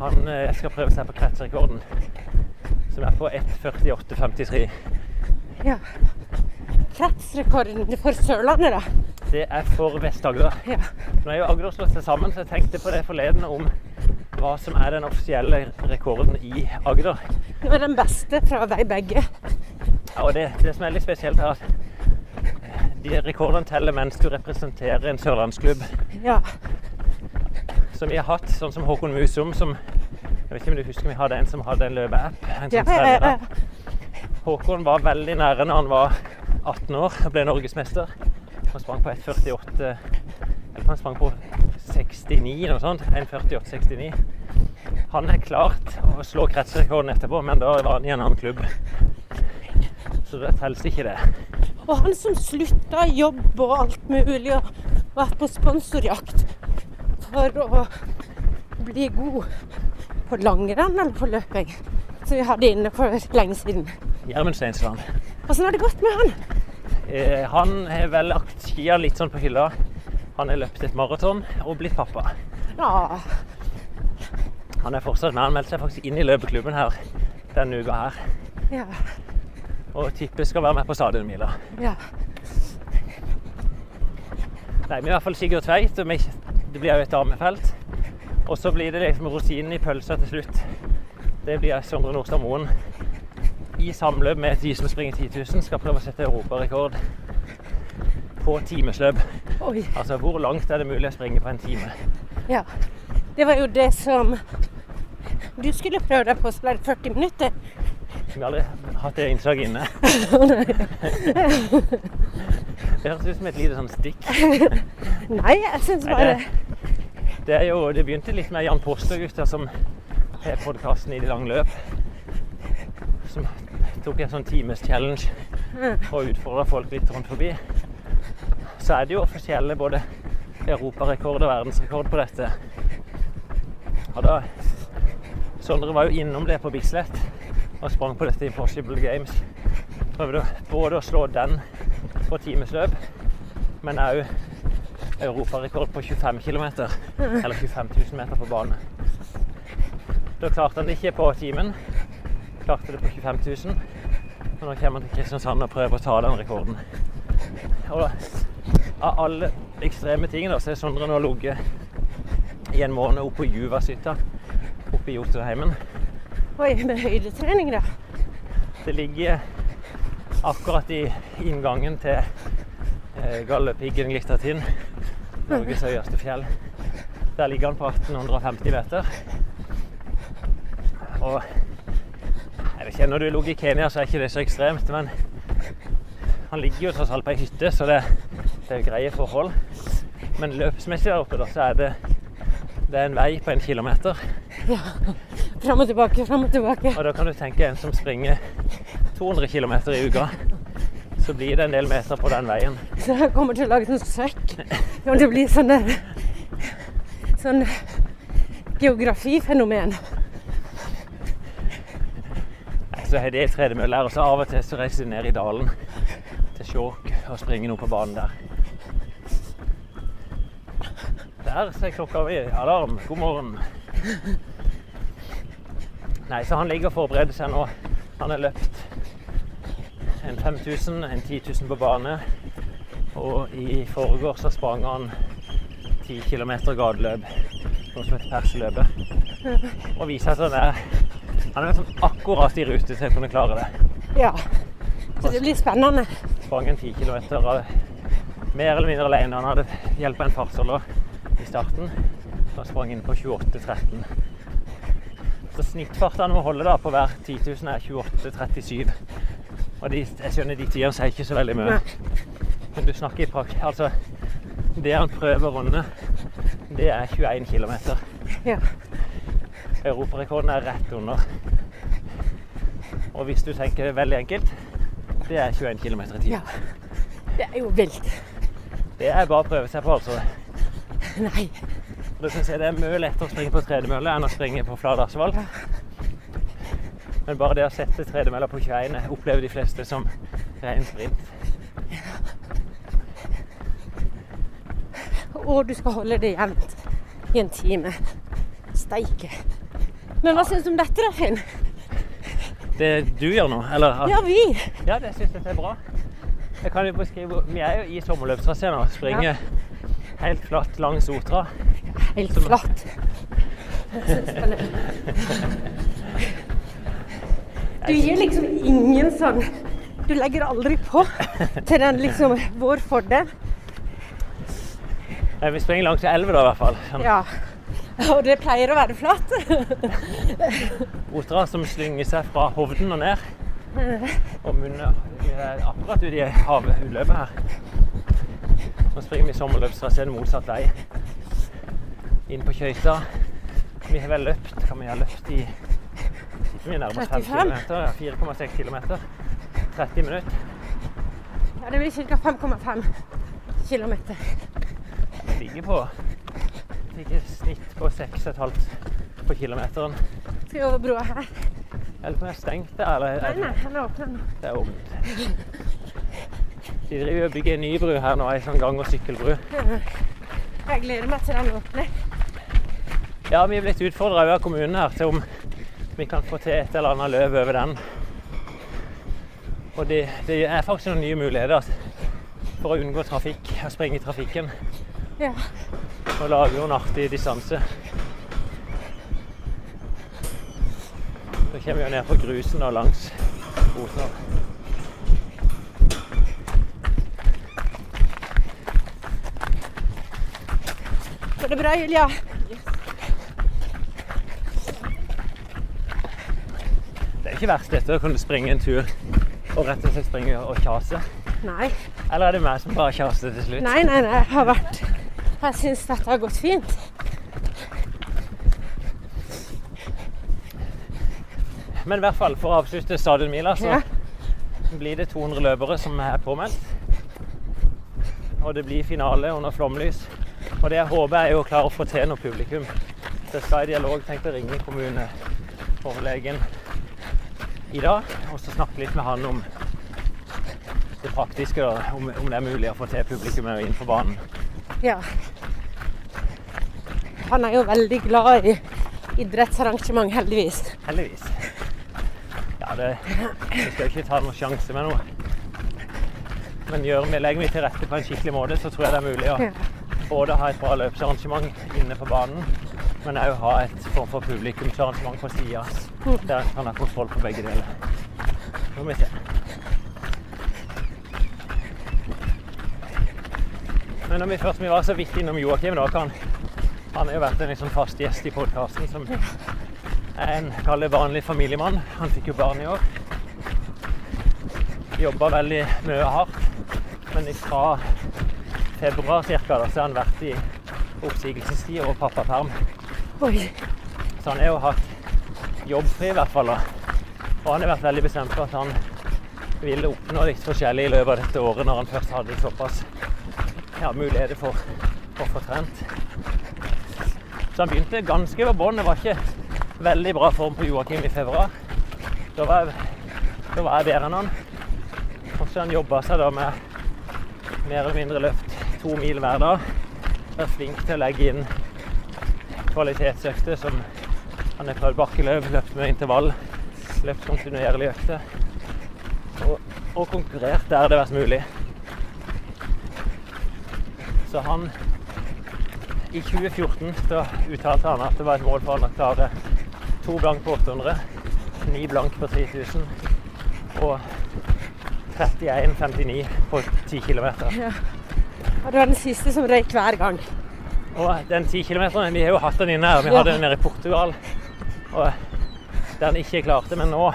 Han eh, skal prøve seg på kretsrekorden, som er på 1.48,53. ja. Kretsrekorden for Sørlandet, da. Det er for Vest-Agder. Ja. Nå er jo Agder slått seg sammen, så jeg tenkte på det forleden om hva som er den offisielle rekorden i Agder. Det var den beste fra vei begge. Ja, og det, det som er litt spesielt, er at eh, de rekordene teller mens du representerer en sørlandsklubb Ja. som vi har hatt, sånn som Håkon Musum, som Jeg vet ikke om du husker vi hadde en som hadde en løpeapp? En sånn ja. Håkon var veldig nære når han var 18 år og ble norgesmester. Han sprang på 1,48 Eller han sprang på 69 noe sånt. 1,48,69. Han er klart å slå kretsrekorden etterpå, men da var han i en annen klubb. Så det teller ikke, det. Og han som slutta i jobb og alt mulig og vært på sponsorjakt for å bli god på langrenn eller på løping, som vi hadde inne for lenge siden. Gjermund Steinsland. Åssen har det gått med han? Eh, han har vel lagt skia litt sånn på hylla. Han har løpt et maraton og blitt pappa. Ja, Han er fortsatt med. Han meldte seg faktisk inn i løpeklubben her denne uka her. ja, Og tipper skal være med på stadionmila. ja. Nei, vi er i hvert fall Sigurd Tveit, og det blir jo et damefelt. Og så blir det liksom rosinen i pølsa til slutt. Det blir Sondre Nordstad Moen i samløp med de som springer 10 000, skal prøve å sette europarekord på timesløp. Oi. Altså hvor langt er det mulig å springe på en time? Ja. Det var jo det som du skulle prøve deg på, å spille 40 minutter. Vi har aldri hatt det innslaget inne. Det høres ut som et lite sånn stikk. Nei, jeg syns Nei, bare det, det, er jo, det begynte litt med Jan Postø-gutta som har podkasten i de lange løp. Som tok en sånn times challenge og utfordra folk litt rundt forbi. Så er det jo offisielle både europarekord og verdensrekord på dette. Og da Sondre var jo innom det på Bislett og sprang på dette Impossible Games. Prøvde både å slå den på timesløp, men òg europarekord på 25 km. Eller 25 000 meter på bane. Da klarte han det ikke på timen. Klarte det på 25 000. Og nå kommer han til Kristiansand og prøver å ta den rekorden. Og da, av alle ekstreme ting da, så er Sondre nå ligget i en måned oppe på Juvasytta. oppe i Jotunheimen. Oi, med høydetrening, da. Det ligger akkurat i inngangen til Galdhøpiggen Glittertind, Norges høyeste fjell. Der ligger han på 1850 meter. Og jeg vet ikke, når du ligger i Kenya, så er ikke det så ekstremt, men han ligger jo tross alt på ei hytte, så det, det er greie forhold. Men løpsmessig der oppe, da, så er det, det er en vei på en kilometer. Ja. Fram og tilbake, fram og tilbake. Og da kan du tenke en som springer 200 km i uka. Så blir det en del meter på den veien. Så jeg kommer til å lage sånn søkk. Det kommer til å bli sånn der Sånn geografifenomen. Så har de ei tredemølle her, og så av og til så reiser de ned i dalen til Skjåk og springer noe på banen der. Der ser klokka mi. Alarm. God morgen. Nei, så han ligger og forbereder seg nå. Han har løpt en 5000, en 10 000 på bane. Og i forgårs så sprang han 10 km gateløp, noe som heter Perseløpet. Og viser at han er, han er liksom akkurat i rute til å kunne klare det. Ja. Så det blir spennende. Sprang en 10 km mer eller mindre alene. Han hadde hjelp av en fartsholder i starten. Så han sprang inn på 28,13. Så snittfarten han må holde da på hver 10 000 er 28,37. Og de, jeg skjønner de tidene sier ikke så veldig mye. Men du snakker i prakk. Altså, det han prøver å runde, det er 21 km. Ja. Europarekorden er rett under. Og hvis du tenker er veldig enkelt, det er 21 km i tida. ja. Det er jo vilt. Det er bare å prøve seg på, altså. Nei. Du kan se, det er mye lettere å springe på tredemølle enn å springe på flat asfalt. Men bare det å sette tredemølla på 21 opplever de fleste som ren sprint. Og du skal holde det jevnt i en time. Steike. Men hva syns du om dette, da, Finn? Det du gjør nå, eller Ja, vi. Ja, det syns jeg er bra. Jeg kan jo beskrive Vi er jo i sommerløpstrasé nå. Springer helt flatt langs Otra. Helt flatt. Du gir liksom ingen sånn Du legger aldri på til den liksom vår fordel. Vi springer langs elva da, i hvert fall. Sånn Ja. Og det pleier å være flatt. Otra som slynger seg fra Hovden og ned. Og munner er akkurat ut i havutløpet her. Nå springer vi sommerløpstraseen motsatt vei. Inn på Kjøyta. Vi har vel løpt Kan vi ha løpt i Vi er nærmest 5 35? km. Ja, 4,6 km. 30 minutter. Ja, det blir ca. 5,5 km. Vi ligger på et snitt på 6,5 på kilometeren. Skal vi over broa her? Eller om jeg har stengt det, eller Nei, nei, den er åpen nå. Det er åpent. De driver og bygger en ny bru her nå, ei sånn gang- og sykkelbru. Jeg gleder meg til den åpner. Ja, vi er blitt utfordra av kommunen her til om vi kan få til et eller annet løp over den. Og det, det er faktisk noen nye muligheter for å unngå trafikk og springe i trafikken. Ja. Og lage en artig distanse. Så kommer vi jo ned på grusen og langs Oslo. Går det bra, Julia? Det er ikke verst dette å kunne springe en tur og rett og slett springe og kjase. Nei. Eller er det meg som bare kjaser til slutt? Nei, nei, nei. Jeg har vært Jeg syns dette har gått fint. Men i hvert fall, for å avslutte stadionmila, så Ja. blir det 200 løpere som er påmeldt. Og det blir finale under flomlys. Og det jeg håper er jo å klare å få til noe publikum. Så jeg skal i dialog tenkt å ringe kommuneoverlegen i dag og så snakke litt med han om det praktiske, da, om, om det er mulig å få til publikum inn på banen. Ja. Han er jo veldig glad i idrettsarrangement, heldigvis. Heldigvis. Ja, det, vi skal jo ikke ta noen sjanse med noe. Men gjør vi, legger vi til rette på en skikkelig måte, så tror jeg det er mulig å både ha et bra løpsarrangement inne på banen, men òg ha et form for publikumsarrangement på sida. Der en kan ha kontroll på begge deler. Nå må vi se. Men når vi først vi var så vidt innom Joakim, da, kan han har jo vært en liksom fast gjest i podkasten som er en kall vanlig familiemann. Han fikk jo barn i år. Jobba veldig mye hardt. Men fra februar cirka, da, så har han vært i oppsigelsestid og pappaperm. Oi. Så han er jo hatt jobbfri i hvert fall. Og han har vært veldig bestemt på at han ville oppnå litt forskjellig i løpet av dette året, når han først hadde såpass ja, muligheter for å få trent. Så han begynte ganske på bånn. Det var ikke veldig bra form på Joakim i februar. Da var jeg, da var jeg bedre enn han. Og så han jobba seg da med mer eller mindre løft to mil hver dag. Vært flink til å legge inn kvalitetsøkter som han har prøvd bakkeløp, løpt med intervall, løpt kontinuerlige økter. Og, og konkurrert der det har vært mulig. Så han I 2014 så uttalte han at det var et mål for han å klare to blank på 800, ni blank på 3000 og 31,59 på 10 km. Og det var den siste som røyk hver gang. Og den 10 km, vi har jo hatt den inne her. Vi hadde den nede i Portugal. Og der han ikke klarte, men nå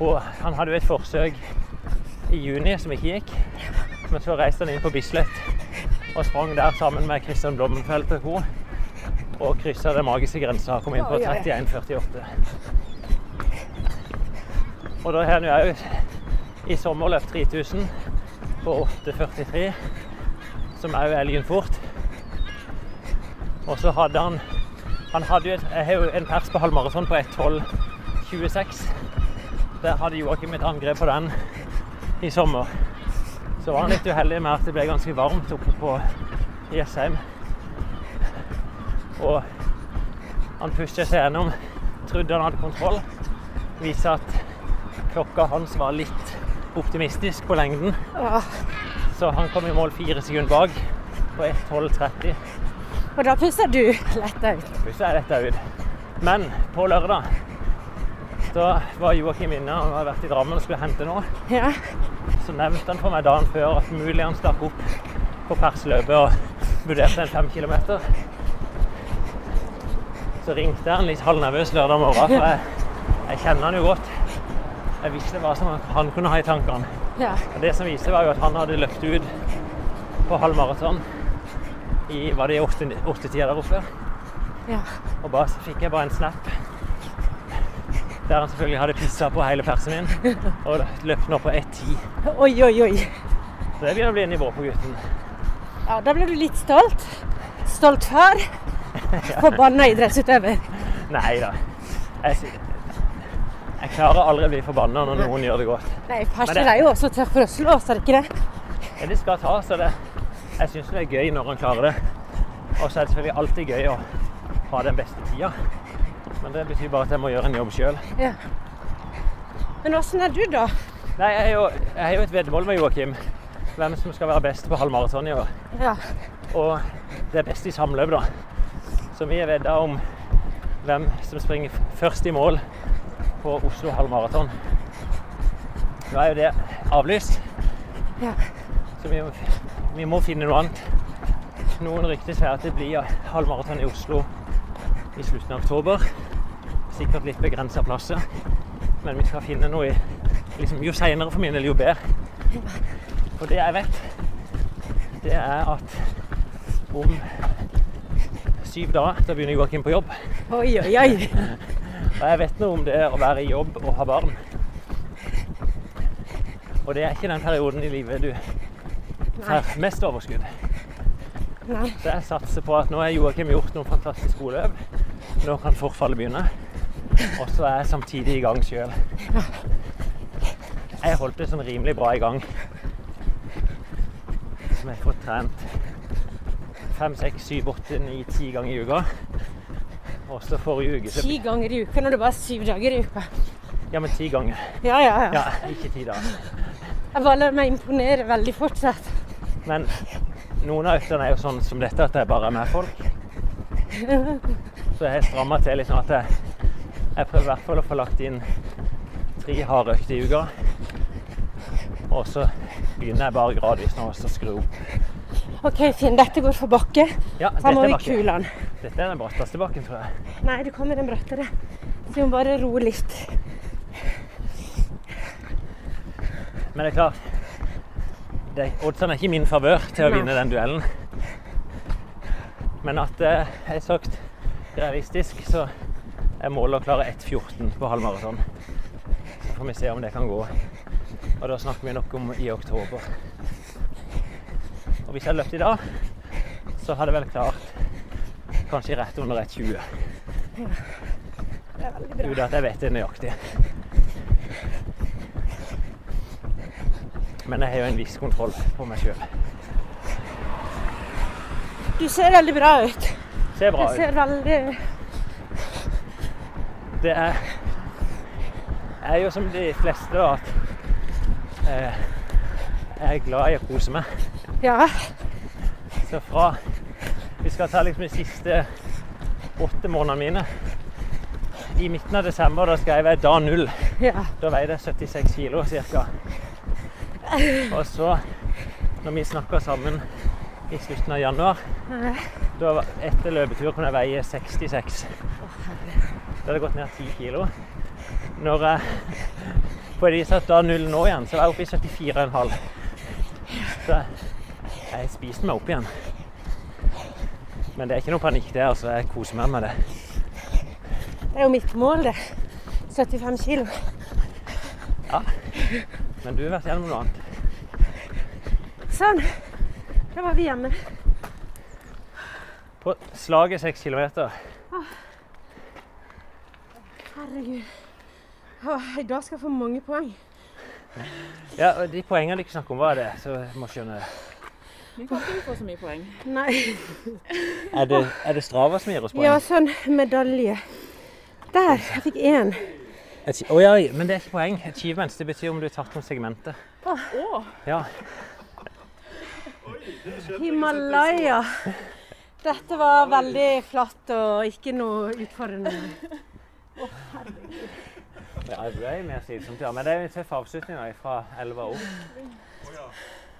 Og han hadde jo et forsøk i juni som ikke gikk. Men så reiste han inn på Bislett og sprang der sammen med Christian Blommenfelt og co. Og kryssa den magiske grensa og kom inn på Oi, oi, oi. 31,48. Og da har han jo òg i sommer løpt 3000 på 8,43 som òg er fort. Og så hadde han Han hadde jo et, jeg har jo en pers på halvmaraton på 1.12,26. Der hadde Joakim et angrep på den i sommer. Så var han litt uheldig med at det ble ganske varmt oppe på Jessheim. Og han pusha seg gjennom, trodde han hadde kontroll. Viste at klokka hans var litt optimistisk på lengden. Så han kom i mål fire sekunder bak på 1.12,30. Og da puster du letta ut. Så jeg letta ut. Men på lørdag Da var Joakim inne, han hadde vært i Drammen og skulle hente noe. Ja. Så nevnte han for meg dagen før at mulig han stakk opp på persløpet og vurderte en fem kilometer. Så ringte han litt halvnervøs lørdag morgen, for jeg, jeg kjenner han jo godt. Jeg visste hva som han kunne ha i tankene. Ja. Det som viste var jo at han hadde løpt ut på halv maraton i var det åttetida der oppe. ja. Og bare, så fikk jeg bare en snap der han selvfølgelig hadde pissa på hele persen min og løpt nå på 1,10. Oi, oi, oi. Så det begynner å bli nivå på gutten. Ja, da ble du litt stolt. Stolt far. Forbanna idrettsutøver. Nei da. Jeg, sy- jeg klarer aldri å bli forbanna når noen gjør det godt. Nei, det- er jo også tørr for å slå, så er det ikke det? Ja, det skal ta, så det, jeg syns det er gøy når han klarer det. Og så er det selvfølgelig alltid gøy å ha den beste tida. Men det betyr bare at jeg må gjøre en jobb sjøl. Ja. Men åssen er du, da? Nei, jeg er jo, jeg har jo et veddemål med Joakim. Hvem som skal være best på halvmaraton i år. Ja. Og det er best i samløp, da. Så vi er vedda om hvem som springer først i mål på Oslo halvmaraton. Nå er jo det avlyst, ja. så vi, vi må finne noe annet. Noen rykter sier at det blir halvmaraton i Oslo i slutten av oktober. Sikkert litt begrensa plasser, men vi skal finne noe i liksom, Jo seinere for min del, jo bedre. For det jeg vet, det er at om syv dager da begynner Joakim på jobb. Oi, oi, oi. Og jeg vet noe om det å være i jobb og ha barn. Og det er ikke den perioden i livet du får mest overskudd. Nei. Så jeg satser på at nå har Joakim gjort noen fantastiske gode løp. Nå kan forfallet begynne. Og så er jeg samtidig i gang sjøl. Jeg holdt det sånn rimelig bra i gang. Som jeg har fått trent fem, seks, syv, åtte, ni, ti ganger i uka. Og så forrige uke Ti ganger i uka når det bare er syv dager i uka. Ja, men ti ganger. Ja, ja, ja. Ja, ikke ti dager. Jeg bare lar meg imponere veldig fortsatt. Men noen av øktene er jo sånn som dette, at det bare er med folk. Så jeg stramma til litt sånn at jeg, jeg prøver i hvert fall å få lagt inn tre harde økter i uka. Og så begynner jeg bare gradvis nå å skru opp. OK, Finn, dette går for bakke. Ja, Her må vi kule den. Dette er den bratteste bakken, tror jeg. Nei, det kommer den brattere. Så vi må bare roe litt. Men det er klart Oddsene er ikke i min favør til å Nei. vinne den duellen. Men at det er sagt realistisk, så er målet å klare 1,14 på halvmaraton. Så får vi se om det kan gå. Og da snakker vi nok om i oktober. Og hvis jeg hadde løpt i dag, så hadde jeg vel klart kanskje rett under 1,20. Det er veldig bra. Uten at jeg vet det nøyaktig. Men jeg har jo en viss kontroll på meg sjøl. Du ser veldig bra ut. Ser bra Du ut. ser veldig Det er er jo som de fleste da, at eh, jeg er glad i å kose meg. Ja. Så fra Vi skal ta liksom de siste åtte månedene mine. I midten av desember da skal jeg dag null. ja. Da veide jeg 76 kilo ca. Og så, når vi snakka sammen i slutten av januar, da etter løpetur kunne jeg veie 66. Da hadde jeg gått ned 10 kilo. Når jeg på de satt da null nå igjen, så var jeg oppe i 74,5. Så jeg, spiste meg opp igjen. Men det er ikke noe panikk der, altså. Jeg koser meg med det. Det er jo mitt mål, det. 75 kilo. Ja. Men du har vært gjennom noe annet. Sånn. Da var vi hjemme. På slaget 6 kilometer. Herregud. Åh, I dag skal jeg få mange poeng. Ja, og De poengene du ikke snakker om, hva er det? Så jeg må skjønne det. Kan ikke få så mye poeng. Nei. Er det, er det Strava som gir oss poeng? Ja, sånn medalje. Der. Jeg fikk én. Oh, Å ja, men det er ikke poeng. Achievements det betyr om du har tatt noen segmenter. Oh. Ja. Himalaya. Dette var veldig flatt og ikke noe utfordrende. Ja, det ble mer slitsomt, ja. Men det er en tøff avslutning fra elva opp. Å ja.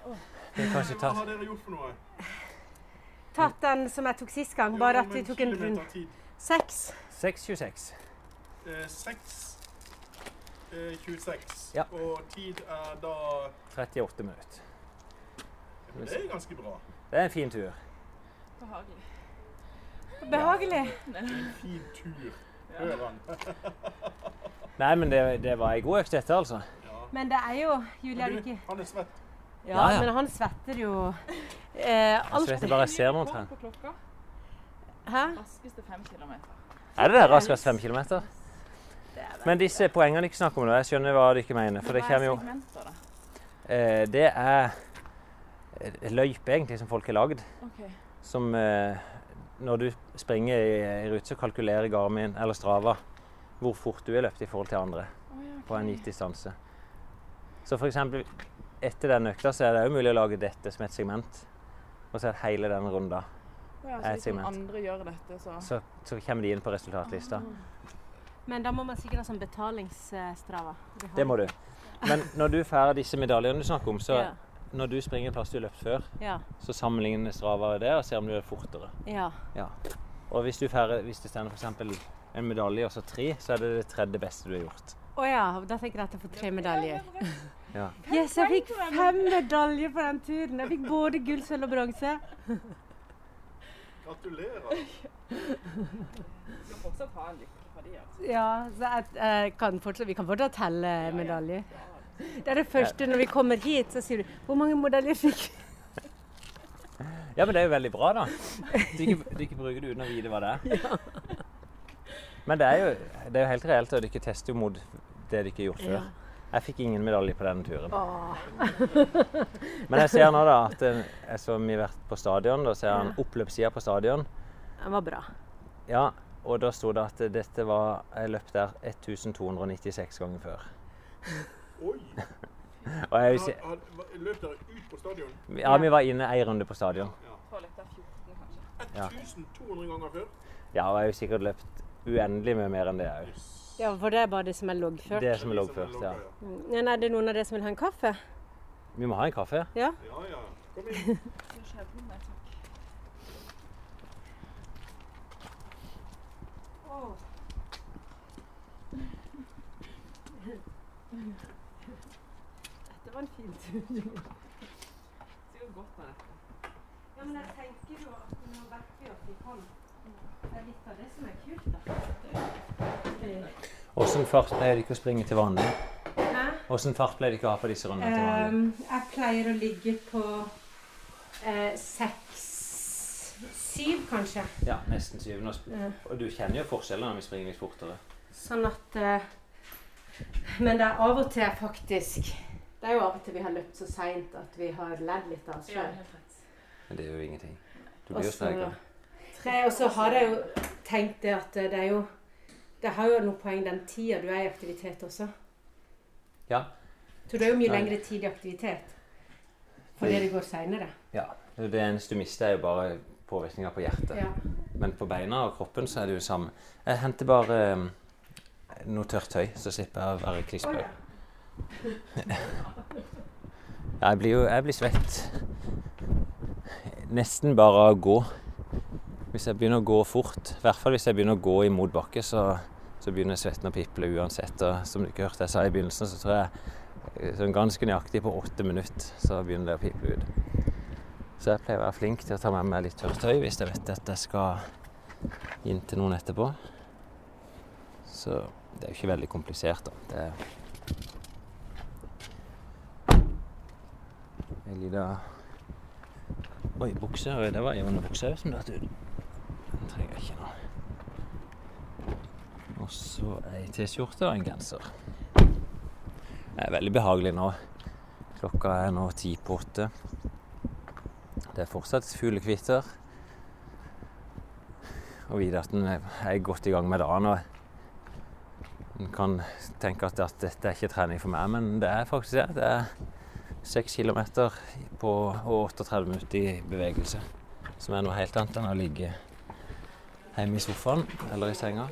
Det er kanskje Hva har dere gjort for noe? Tatt den som jeg tok sist gang, bare at vi tok en rundt. Seks. 6.26. Eh, 6 eh, 26. Ja. Og tid er da 38 minutter. Det er ganske bra. Det er en fin tur. Behagelig. Behagelig. En fin tur. Hør han. Nei, men det, det var ei god økt dette, altså. Ja. Men det er jo du Du, ikke han er svett. Ja, Ja, ja. men han svetter jo eh, Jeg alt. bare jeg bare ser mot omtrent. Hæ? Raskeste fem kilometer. Er det det raskest fem kilometer? Men disse poengene dere snakker om nå, jeg skjønner hva dere mener. For det er kommer jo eh, Det er eh, løype egentlig som folk har lagd. Som eh, Når du springer i, i rute, så kalkulerer Garmin eller Strava hvor fort du har løpt i forhold til andre ja, på en gitt distanse. Så f.eks. etter den økta så er det òg mulig å lage dette som et segment. Og så er det hele den runda. Ja, så et segment. andre gjør dette, så Så, så kommer de inn på resultatlista. Men da må man sikkert ha sånn betalingsstrava. Det må du. Men når du får disse medaljene du snakker om, så Ja. når du springer en plass du har løpt før, Ja. så sammenligner Strava det og ser om du er fortere. ja. Ja. Og hvis, du får, hvis det står f.eks. en medalje og så tre, så er det det tredje beste du har gjort. Å ja, da tenker jeg at jeg får tre medaljer. Ja. Yes, jeg fikk fem medaljer på den turen. Jeg fikk både gull, sølv og bronse. Gratulerer. skal fortsatt ha en lykke for de, altså. Ja, så jeg, jeg kan fortsatt, vi kan fortsatt telle medaljer. Det er det første når vi kommer hit, så sier du 'Hvor mange medaljer fikk du?' ja, men det er jo veldig bra, da. Du ikke, du ikke bruker det uten å vite hva det er. Men det er jo, det er jo helt reelt, og dere tester jo mot det dere har gjort før. Ja. Jeg fikk ingen medalje på denne turen. Men jeg ser nå da at eh, jeg så mye har vært på stadion. Da ser jeg en oppløpsside på stadion. Den var bra. Ja, og da sto det at dette var Jeg løp der 1296 ganger før. Oi. Og jeg vil si, Løp dere ut på stadion? ja, vi var inne ei runde på stadion. Ja. litt av 14, kanskje. 1200 ganger før? Ja, og jeg har jo sikkert løpt uendelig mye mer enn det òg. Ja, for det er bare det som er loggført. Det som er De ja. først, ja. Nei, Men er det noen av dere som vil ha en kaffe? Vi må ha en kaffe. Ja? Ja, ja. Kom inn. Dette var en fin tur. Sikkert godt med dette. Ja, men jeg tenker jo at vi må vi at vi kan. Det er litt av det som er kult, da. Åssen fart pleier dere å springe til vanlig? Åssen fart pleier dere å ha på disse rundene til vanlig? Um, jeg pleier å ligge på eh, seks Syv, kanskje. Ja, nesten syv. Nå Ja. Og du kjenner jo forskjellen når vi springer litt fortere. Sånn at eh, Men det er av og til faktisk Det er jo av og til vi har løpt så seint at vi har ledd litt av oss sjøl. Men det er jo ingenting. Du blir jo sterkere. Og så har jeg jo tenkt det at det er jo Det har jo noe poeng den tida du er i aktivitet også. Ja. Så du er jo mye Nei. lengre tid i aktivitet. Fordi det går seinere. ja. Det eneste du mister, er jo bare påvirkninga på hjertet. Ja. Men på beina og kroppen så er det jo samme. Jeg henter bare eh, noe tørt tøy, så slipper jeg å være Å, klispøy. ja. Ja, jeg blir jo jeg blir svett. Nesten bare av å gå. Hvis jeg begynner å gå fort, i hvert fall hvis jeg begynner å gå i motbakke, så, så begynner svetten å piple uansett. Og som du ikke hørte jeg sa i begynnelsen, så tror jeg eh, sånn ganske nøyaktig på åtte minutter så begynner det å piple ut. Så jeg pleier å være flink til å ta med meg litt tørt tøy hvis jeg vet at jeg skal inn til noen etterpå. Så det er jo ikke veldig komplisert, da. Det er ei lita Oi, bukse. Det var jo en bukse som datt ut. Trenger jeg ikke nå. Og så ei T-skjorte og en genser. Det er veldig behagelig nå. Klokka er nå ti på åtte. Det er fortsatt fuglekvitter. Og vite at en er godt i gang med dagen. og En kan tenke at, at dette er ikke trening for meg, men det er faktisk det. Det er seks kilometer på og 38 minutter i bevegelse. Som er noe helt annet enn å ligge hjemme i sofaen eller i senga.